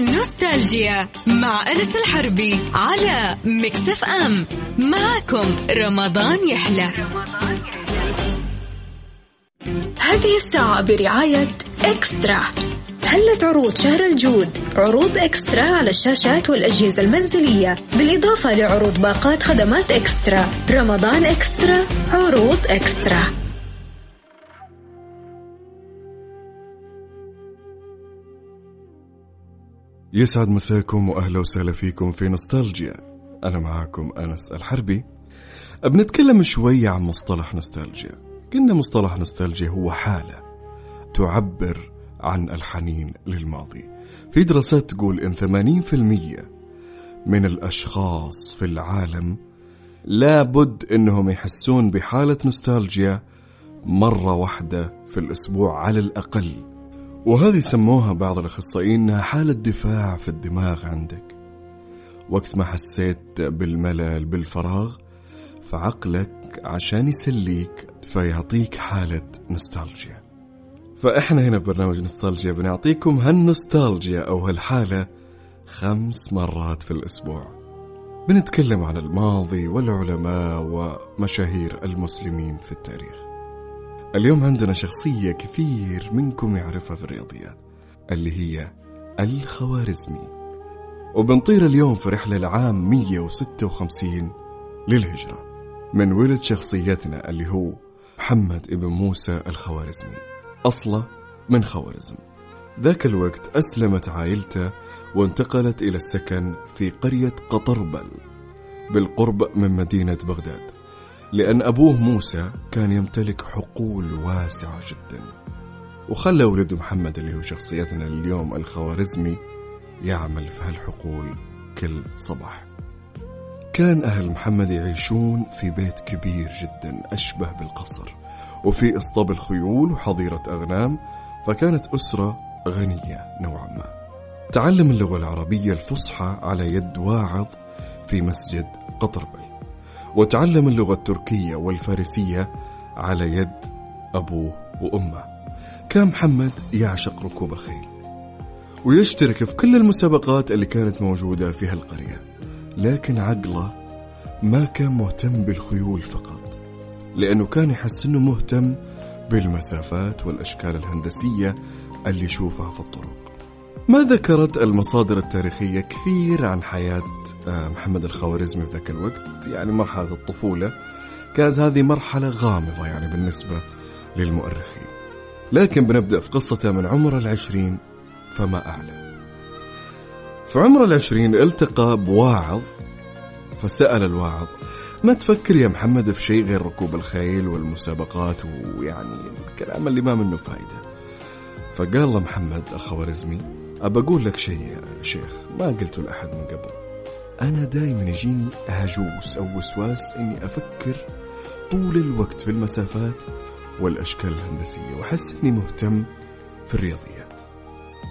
نوستالجيا مع أنس الحربي على مكسف أم. معكم رمضان يحلى. هذه الساعة برعاية إكسترا. هلت عروض شهر الجود؟ عروض إكسترا على الشاشات والأجهزة المنزلية بالإضافة لعروض باقات خدمات إكسترا. رمضان إكسترا عروض إكسترا. يسعد مساكم وأهلا وسهلا فيكم في نوستالجيا. أنا معاكم أنس الحربي. بنتكلم شوي عن مصطلح نوستالجيا. قلنا مصطلح نوستالجيا هو حالة تعبر عن الحنين للماضي. في دراسات تقول إن 80% من الأشخاص في العالم لابد إنهم يحسون بحالة نوستالجيا مرة واحدة في الأسبوع على الأقل. وهذه سموها بعض الأخصائيين إنها حالة دفاع في الدماغ عندك. وقت ما حسيت بالملل بالفراغ فعقلك عشان يسليك فيعطيك حالة نوستالجيا. فإحنا هنا ببرنامج نوستالجيا بنعطيكم هالنوستالجيا أو هالحالة خمس مرات في الأسبوع. بنتكلم عن الماضي والعلماء ومشاهير المسلمين في التاريخ. اليوم عندنا شخصية كثير منكم يعرفها في الرياضيات اللي هي الخوارزمي. وبنطير اليوم في رحلة العام 156 للهجرة من ولد شخصيتنا اللي هو محمد ابن موسى الخوارزمي. أصله من خوارزم. ذاك الوقت أسلمت عائلته وانتقلت إلى السكن في قرية قطربل بالقرب من مدينة بغداد. لأن أبوه موسى كان يمتلك حقول واسعة جدا. وخلى ولده محمد اللي هو شخصيتنا اليوم الخوارزمي يعمل في هالحقول كل صباح. كان أهل محمد يعيشون في بيت كبير جدا أشبه بالقصر وفي إسطبل خيول وحظيرة أغنام فكانت أسرة غنية نوعا ما. تعلم اللغة العربية الفصحى على يد واعظ في مسجد قطربل. وتعلم اللغة التركية والفارسية على يد أبوه وأمه. كان محمد يعشق ركوب الخيل ويشترك في كل المسابقات اللي كانت موجودة في هالقرية. لكن عقله ما كان مهتم بالخيول فقط لأنه كان يحس أنه مهتم بالمسافات والأشكال الهندسية اللي يشوفها في الطرق. ما ذكرت المصادر التاريخية كثير عن حياة محمد الخوارزمي في ذاك الوقت. يعني مرحلة الطفولة كانت هذه مرحلة غامضة يعني بالنسبة للمؤرخين. لكن بنبدأ في قصته من عمر العشرين فما أعلى. في عمر العشرين التقى بواعظ فسأل الواعظ ما تفكر يا محمد في شيء غير ركوب الخيل والمسابقات ويعني الكلام اللي ما منه فايدة؟ فقال له محمد الخوارزمي أبى أقول لك شيء يا شيخ ما قلته لأحد من قبل. أنا دايما يجيني هجوس أو وسواس إني أفكر طول الوقت في المسافات والأشكال الهندسية وأحس إني مهتم في الرياضيات.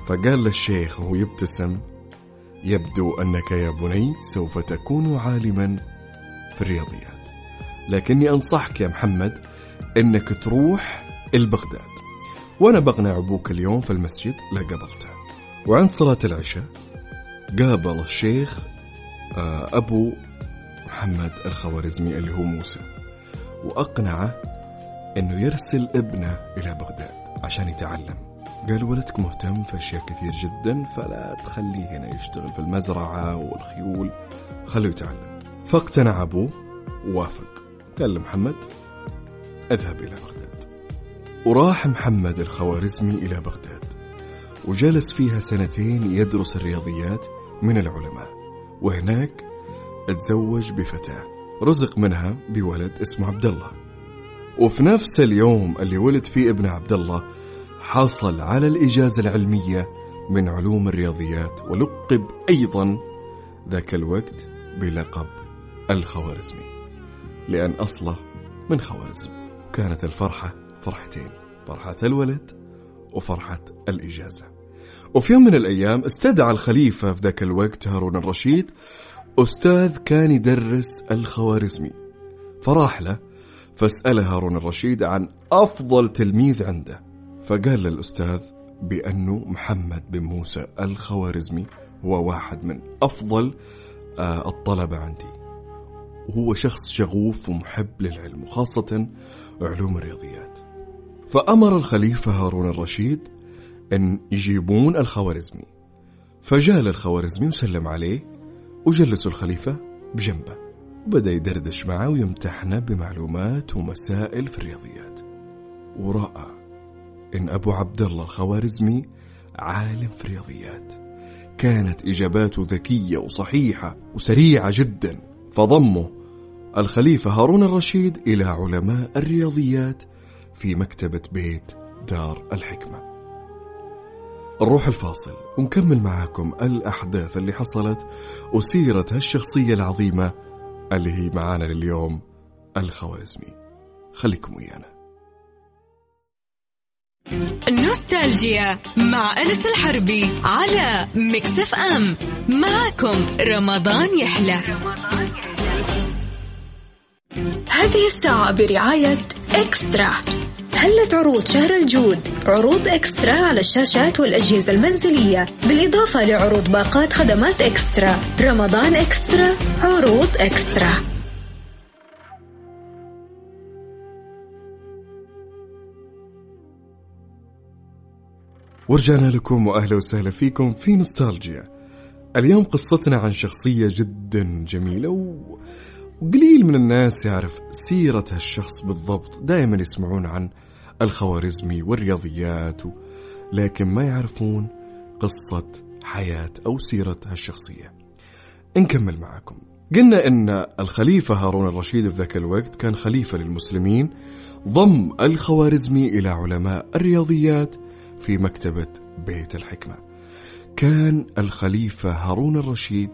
فقال للشيخ وهو يبتسم يبدو أنك يا بني سوف تكون عالما في الرياضيات. لكني أنصحك يا محمد أنك تروح البغداد. وأنا بقنع أبوك اليوم في المسجد لا قبلته وعند صلاة العشاء قابل الشيخ أبو محمد الخوارزمي اللي هو موسى. وأقنعه أنه يرسل ابنه إلى بغداد عشان يتعلم. قال ولدك مهتم في أشياء كثير جدا فلا تخليه هنا يشتغل في المزرعة والخيول. خليه يتعلم. فاقتنع أبوه ووافق. قال لمحمد اذهب إلى بغداد. وراح محمد الخوارزمي إلى بغداد وجلس فيها سنتين يدرس الرياضيات من العلماء. وهناك تزوج بفتاة. رزق منها بولد اسمه عبد الله وفي نفس اليوم اللي ولد فيه ابن عبد الله حصل على الإجازة العلمية من علوم الرياضيات ولقب أيضا ذاك الوقت بلقب الخوارزمي. لأن أصله من خوارزم. كانت الفرحة فرحتين فرحة الولد وفرحة الإجازة. وفي يوم من الأيام استدعى الخليفة في ذاك الوقت هارون الرشيد أستاذ كان يدرس الخوارزمي. فراح له فاسأله هارون الرشيد عن أفضل تلميذ عنده. فقال للأستاذ بأنه محمد بن موسى الخوارزمي هو واحد من أفضل آه، الطلبة عندي. وهو شخص شغوف ومحب للعلم وخاصة علوم الرياضيات. فأمر الخليفة هارون الرشيد أن يجيبون الخوارزمي. فجاء للخوارزمي وسلم عليه وجلسوا الخليفة بجنبه وبدأ يدردش معه ويمتحنه بمعلومات ومسائل في الرياضيات. ورأى إن أبو عبد الله الخوارزمي عالم في الرياضيات. كانت إجاباته ذكية وصحيحة وسريعة جدا. فضمه الخليفة هارون الرشيد إلى علماء الرياضيات في مكتبة بيت دار الحكمة. نروح الفاصل. ونكمل معاكم الأحداث اللي حصلت وسيرة هالشخصية العظيمة اللي هي معانا لليوم الخوارزمي خليكم ويانا. نوستالجيا مع أنس الحربي على مكسف أم. معكم رمضان يحلى. هذه الساعة برعاية إكسترا. هلة عروض شهر الجود. عروض إكسترا على الشاشات والأجهزة المنزلية بالإضافة لعروض باقات خدمات إكسترا. رمضان إكسترا عروض إكسترا. ورجعنا لكم وأهلا وسهلا فيكم في نوستالجيا. اليوم قصتنا عن شخصية جدا جميلة و... وقليل من الناس يعرف سيرة هالشخص بالضبط، دائما يسمعون عن الخوارزمي والرياضيات. لكن ما يعرفون قصة حياة أو سيرة هالشخصية. نكمل معكم. قلنا إن الخليفة هارون الرشيد في ذاك الوقت كان خليفة للمسلمين ضم الخوارزمي إلى علماء الرياضيات في مكتبة بيت الحكمة كان الخليفة هارون الرشيد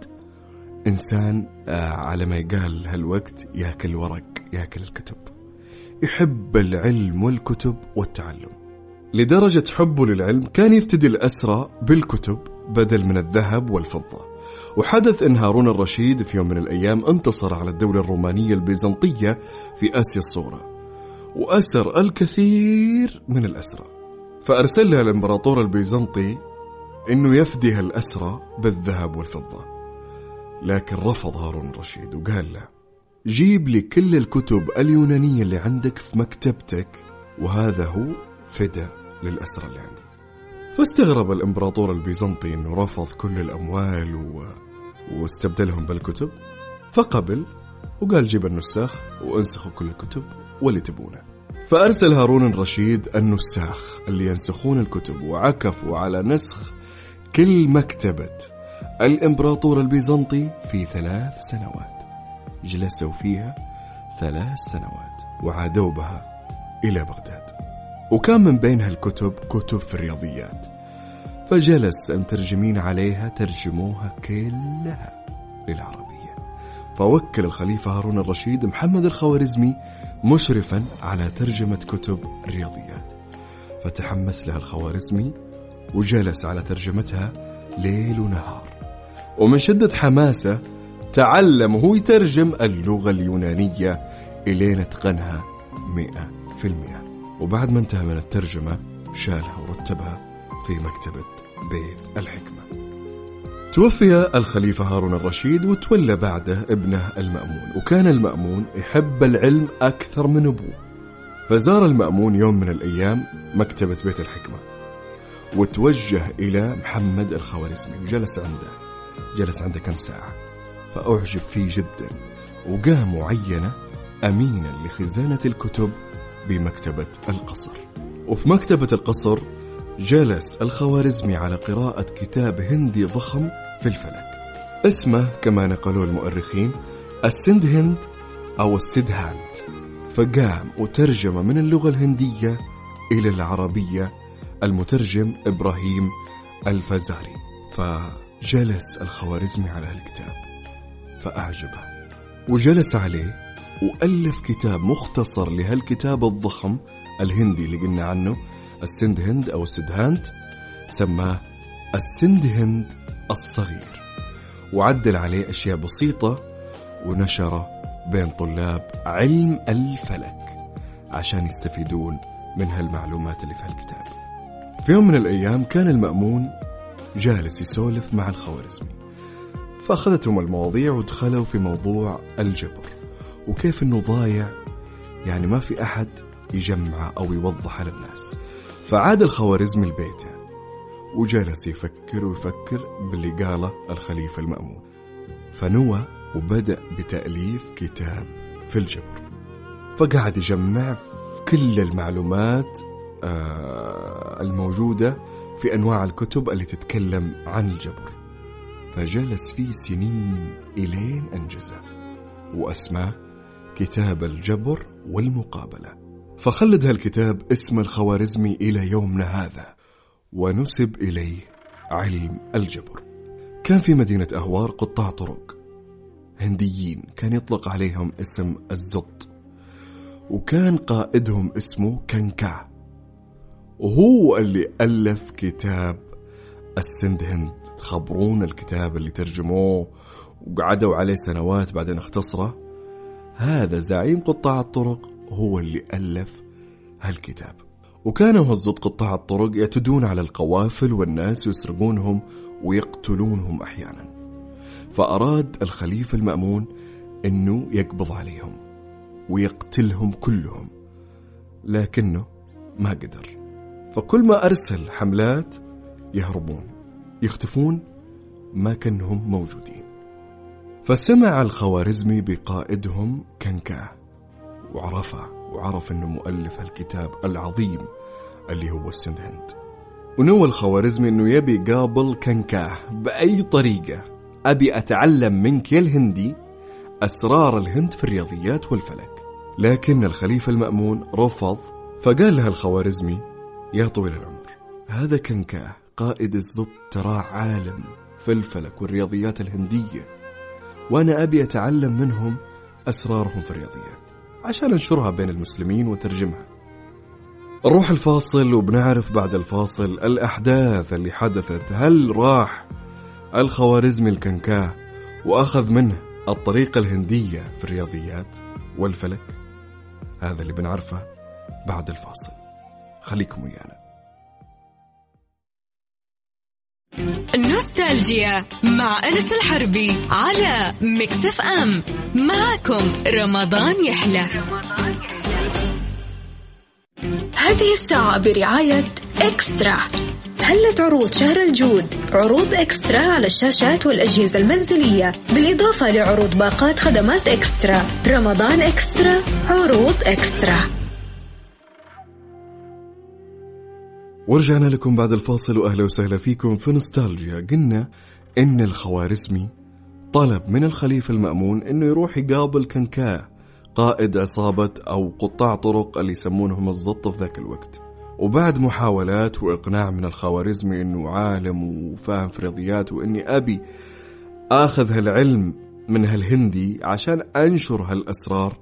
إنسان آه، على ما يقال هالوقت ياكل ورق ياكل الكتب. يحب العلم والكتب والتعلم. لدرجة حبه للعلم كان يفتدي الأسرى بالكتب بدل من الذهب والفضة. وحدث أن هارون الرشيد في يوم من الأيام انتصر على الدولة الرومانية البيزنطية في آسيا الصغرى. وأسر الكثير من الأسرى. فأرسل لها الإمبراطور البيزنطي إنه يفدي هالأسرى بالذهب والفضة. لكن رفض هارون الرشيد وقال له جيب لي كل الكتب اليونانية اللي عندك في مكتبتك وهذا هو فدا للأسرى اللي عندي. فاستغرب الإمبراطور البيزنطي إنه رفض كل الأموال و... واستبدلهم بالكتب. فقبل وقال جيب النساخ وانسخوا كل الكتب واللي تبونه. فأرسل هارون الرشيد النساخ اللي ينسخون الكتب وعكفوا على نسخ كل مكتبة الإمبراطور البيزنطي في ثلاث سنوات. جلسوا فيها ثلاث سنوات وعادوا بها إلى بغداد. وكان من بين هالكتب كتب في الرياضيات. فجلس المترجمين عليها ترجموها كلها للعربية. فوكل الخليفة هارون الرشيد محمد الخوارزمي مشرفا على ترجمة كتب الرياضيات. فتحمس لها الخوارزمي وجلس على ترجمتها ليل ونهار. ومن شدة حماسة تعلم وهو يترجم اللغة اليونانية إلين اتقنها مئة في المئة. وبعد ما انتهى من الترجمة شالها ورتبها في مكتبة بيت الحكمة. توفي الخليفة هارون الرشيد وتولى بعده ابنه المأمون وكان المأمون يحب العلم أكثر من أبوه. فزار المأمون يوم من الأيام مكتبة بيت الحكمة. وتوجه إلى محمد الخوارزمي وجلس عنده جلس عنده كم ساعة. فأعجب فيه جدا وقام وعينه أمينا لخزانة الكتب بمكتبة القصر. وفي مكتبة القصر جلس الخوارزمي على قراءة كتاب هندي ضخم في الفلك. اسمه كما نقلوه المؤرخين السند هند أو السد هاند. فقام وترجم من اللغة الهندية إلى العربية المترجم إبراهيم الفزاري فجلس الخوارزمي على الكتاب فأعجبه. وجلس عليه وألف كتاب مختصر لهالكتاب الضخم الهندي اللي قلنا عنه السند هند أو السد هاند سماه السند هند الصغير. وعدل عليه أشياء بسيطة ونشره بين طلاب علم الفلك عشان يستفيدون من هالمعلومات اللي في هالكتاب. في يوم من الأيام كان المأمون جالس يسولف مع الخوارزمي فأخذتهم المواضيع ودخلوا في موضوع الجبر وكيف أنه ضايع يعني ما في أحد يجمعه أو يوضحه للناس. فعاد الخوارزمي لبيته وجلس يفكر ويفكر باللي قاله الخليفة المأمون. فنوى وبدأ بتأليف كتاب في الجبر فقعد يجمع في كل المعلومات الموجودة في أنواع الكتب اللي تتكلم عن الجبر. فجلس فيه سنين إلين أنجزه وأسماه كتاب الجبر والمقابلة. فخلد هالكتاب اسم الخوارزمي إلى يومنا هذا ونسب إليه علم الجبر. كان في مدينة أهوار قطاع طرق هنديين كان يطلق عليهم اسم الزط وكان قائدهم اسمه كنكا. وهو اللي ألف كتاب السند هند. تخبرون الكتاب اللي ترجموه وقعدوا عليه سنوات بعدين اختصره. هذا زعيم قطاع الطرق هو اللي ألف هالكتاب. وكانوا هالزط قطاع الطرق يعتدون على القوافل والناس يسرقونهم ويقتلونهم أحيانا. فأراد الخليفة المأمون أنه يقبض عليهم ويقتلهم كلهم لكنه ما قدر. فكل ما أرسل حملات يهربون يختفون ما كأنهم موجودين. فسمع الخوارزمي بقائدهم كنكاه وعرفة وعرف إنه مؤلف الكتاب العظيم اللي هو السندهند ونوى الخوارزمي إنه يبي يقابل كنكاه بأي طريقة. أبي أتعلم منك يا الهندي أسرار الهند في الرياضيات والفلك. لكن الخليفة المأمون رفض فقال لها الخوارزمي يا طويل العمر. هذا كنكاه قائد الزط تراه عالم في الفلك والرياضيات الهندية وأنا أبي أتعلم منهم أسرارهم في الرياضيات عشان ننشرها بين المسلمين وترجمها. نروح الفاصل وبنعرف بعد الفاصل الأحداث اللي حدثت. هل راح الخوارزمي الكنكاه وأخذ منه الطريقة الهندية في الرياضيات والفلك؟ هذا اللي بنعرفه بعد الفاصل. خليكم ويانا. نوستالجيا مع أنس الحربي على مكسف أم. معكم رمضان يحلى. هذه الساعة برعاية إكسترا. هلت عروض شهر الجود؟ عروض إكسترا على الشاشات والأجهزة المنزلية بالإضافة لعروض باقات خدمات إكسترا. رمضان إكسترا عروض إكسترا. ورجعنا لكم بعد الفاصل وأهلا وسهلا فيكم في نوستالجيا. قلنا إن الخوارزمي طلب من الخليفة المأمون إنه يروح يقابل كنكاه قائد عصابة أو قطاع طرق اللي يسمونهم الزط في ذاك الوقت. وبعد محاولات وإقناع من الخوارزمي إنه عالم وفاهم في رياضيات وإني أبي آخذ هالعلم من هالهندي عشان أنشر هالأسرار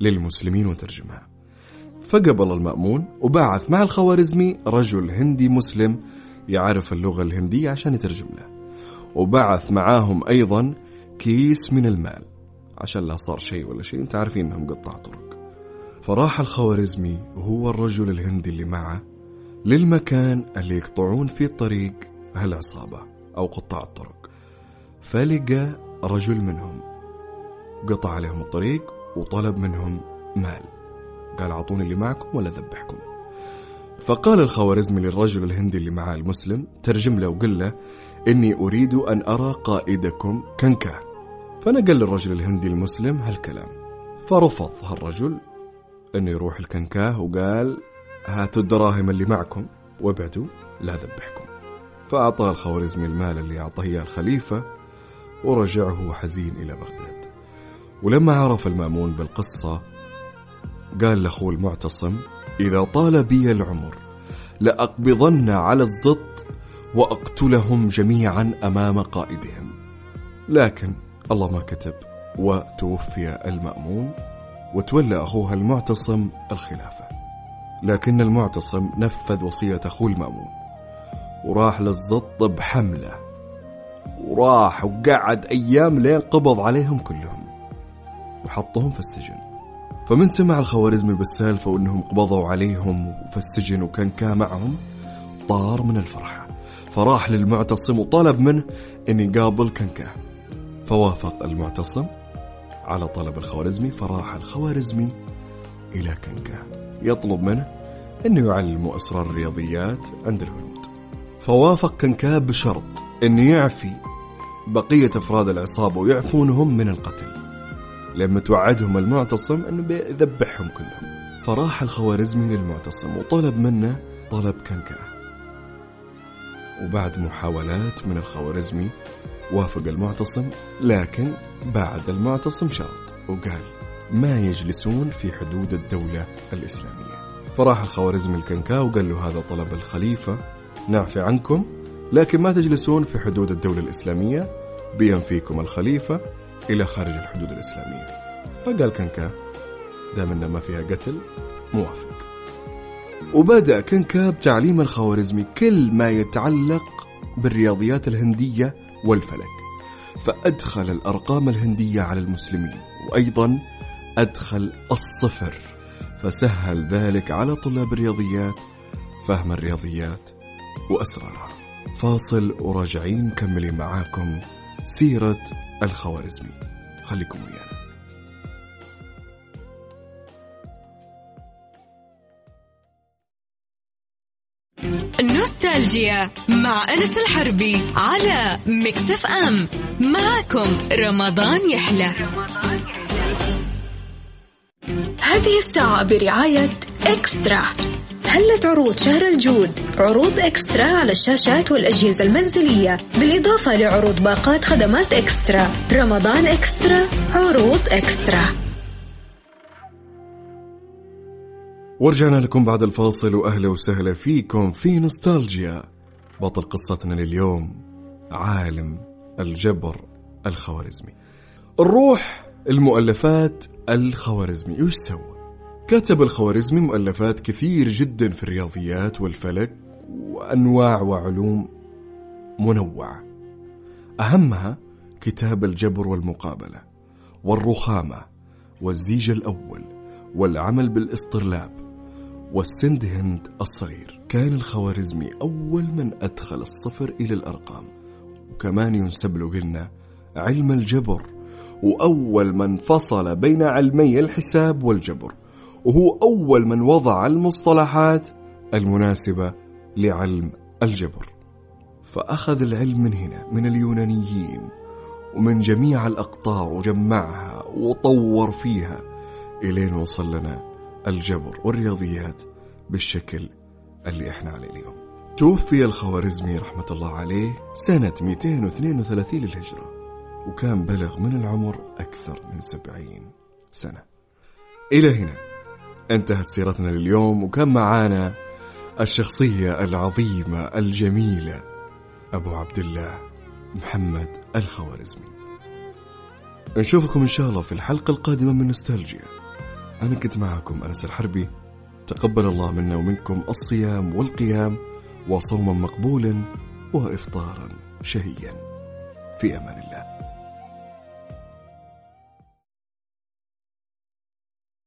للمسلمين وترجمها. فقبل المأمون وبعث مع الخوارزمي رجل هندي مسلم يعرف اللغة الهندية عشان يترجم له. وبعث معاهم أيضا كيس من المال عشان لا صار شيء ولا شيء. أنت عارفين إنهم قطاع طرق. فراح الخوارزمي وهو الرجل الهندي اللي معه للمكان اللي يقطعون فيه الطريق هالعصابة أو قطاع الطرق. فلقى رجل منهم قطع عليهم الطريق وطلب منهم مال. قال أعطوني اللي معكم ولا ذبحكم. فقال الخوارزمي للرجل الهندي اللي معاه المسلم ترجم له وقل له إني أريد أن أرى قائدكم كنكا فنقل للرجل الهندي المسلم هالكلام. فرفض هالرجل أنه يروح الكنكاه وقال هاتوا الدراهم اللي معكم وابعدوا لا ذبحكم. فأعطاه الخوارزمي المال اللي أعطاه إياه الخليفة ورجع هو حزين إلى بغداد. ولما عرف المأمون بالقصة قال لاخوه المعتصم إذا طال بي العمر لأقبضن على الزط وأقتلهم جميعا أمام قائدهم. لكن الله ما كتب وتوفي المامون وتولى أخوها المعتصم الخلافة. لكن المعتصم نفذ وصية اخوه المامون وراح للزط بحملة وراح وقعد أيام لين قبض عليهم كلهم وحطهم في السجن. فمن سمع الخوارزمي بالسالفة وانهم قبضوا عليهم في السجن وكان كا معهم طار من الفرحة فراح للمعتصم وطلب منه أن يقابل كنكاه فوافق المعتصم على طلب الخوارزمي فراح الخوارزمي إلى كنكاه يطلب منه أنه يعلمه أسرار الرياضيات عند الهنود. فوافق كنكاه بشرط أنه يعفي بقية أفراد العصابة ويعفونهم من القتل. لما توعدهم المعتصم أنه بيذبحهم كلهم. فراح الخوارزمي للمعتصم وطلب منه طلب كنكاه وبعد محاولات من الخوارزمي وافق المعتصم لكن بعد المعتصم شرط. وقال ما يجلسون في حدود الدولة الإسلامية. فراح الخوارزمي الكنكا وقال له هذا طلب الخليفة نعفي عنكم لكن ما تجلسون في حدود الدولة الإسلامية. بينفيكم الخليفة إلى خارج الحدود الإسلامية. فقال كنكا دام إن ما فيها قتل موافق. وبدأ كنكا بتعليم الخوارزمي كل ما يتعلق بالرياضيات الهندية والفلك. فأدخل الأرقام الهندية على المسلمين وأيضا أدخل الصفر. فسهل ذلك على طلاب الرياضيات فهم الرياضيات وأسرارها. فاصل وراجعين مكملين معاكم سيرة الخوارزمي. خليكم ويانا. نوستالجيا مع أنس الحربي على مكسف أم. معكم رمضان يحلى. هذه الساعة برعاية إكسترا. هلت عروض شهر الجود. عروض إكسترا على الشاشات والأجهزة المنزلية بالإضافة لعروض باقات خدمات إكسترا. رمضان إكسترا عروض إكسترا. ورجعنا لكم بعد الفاصل. واهلا وسهلا فيكم في نوستالجيا. بطل قصتنا لليوم عالم الجبر الخوارزمي. الروح المؤلفات الخوارزمي. وش سوى؟ كتب الخوارزمي مؤلفات كثير جدا في الرياضيات والفلك وأنواع وعلوم منوعة. أهمها كتاب الجبر والمقابلة والرخامة والزيج الأول والعمل بالإصطرلاب والسند هند الصغير. كان الخوارزمي أول من أدخل الصفر إلى الأرقام وكمان ينسب له قلنا علم الجبر وأول من فصل بين علمي الحساب والجبر. وهو أول من وضع المصطلحات المناسبة لعلم الجبر. فأخذ العلم من هنا من اليونانيين ومن جميع الأقطار وجمعها وطور فيها إلين وصل لنا الجبر والرياضيات بالشكل اللي إحنا عليه اليوم. توفي الخوارزمي رحمة الله عليه سنة 232 للهجرة وكان بلغ من العمر أكثر من 70 سنة. إلى هنا. انتهت سيرتنا لليوم وكان معانا الشخصية العظيمة الجميلة أبو عبد الله محمد الخوارزمي. نشوفكم إن شاء الله في الحلقة القادمة من نوستالجيا. أنا كنت معكم أنس الحربي. تقبل الله منا ومنكم الصيام والقيام وصوما مقبولا وإفطارا شهيا. في أمان الله.